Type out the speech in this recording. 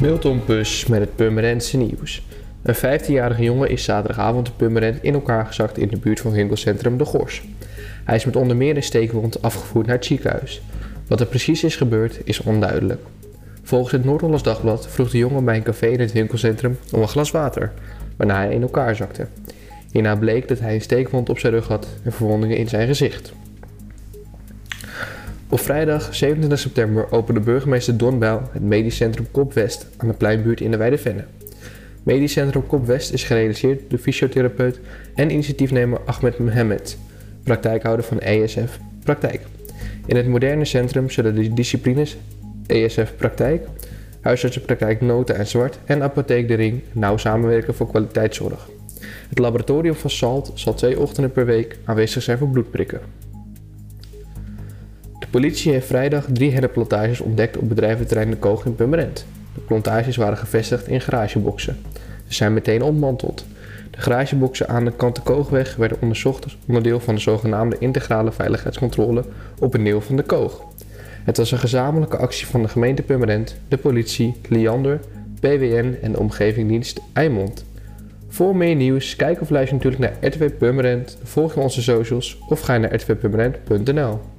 Milton Bus met het Purmerendse nieuws. Een 15-jarige jongen is zaterdagavond in Purmerend in elkaar gezakt in de buurt van winkelcentrum De Gors. Hij is met onder meer een steekwond afgevoerd naar het ziekenhuis. Wat er precies is gebeurd is onduidelijk. Volgens het Noord-Hollands Dagblad vroeg de jongen bij een café in het winkelcentrum om een glas water, waarna hij in elkaar zakte. Hierna bleek dat hij een steekwond op zijn rug had en verwondingen in zijn gezicht. Op vrijdag 27 september opende burgemeester Don Bijl het medisch centrum Kop West aan de pleinbuurt in de Weidevenne. Medisch centrum Kop West is gerealiseerd door fysiotherapeut en initiatiefnemer Ahmed Mohamed, praktijkhouder van ESF Praktijk. In het moderne centrum zullen de disciplines ESF Praktijk, huisartsenpraktijk Nota en Zwart en apotheek De Ring nauw samenwerken voor kwaliteitszorg. Het laboratorium van SALT zal twee ochtenden per week aanwezig zijn voor bloedprikken. De politie heeft vrijdag drie hennenplantages ontdekt op bedrijventerrein De Koog in Purmerend. De plantages waren gevestigd in garageboxen. Ze zijn meteen ontmanteld. De garageboxen aan de kant de Koogweg werden onderzocht als onderdeel van de zogenaamde integrale veiligheidscontrole op het deel van de Koog. Het was een gezamenlijke actie van de gemeente Purmerend, de politie, Liander, PWN en de omgevingdienst Eimond. Voor meer nieuws, kijk of luister natuurlijk naar RTV Purmerend, volg onze socials of ga naar rtvpurmerend.nl.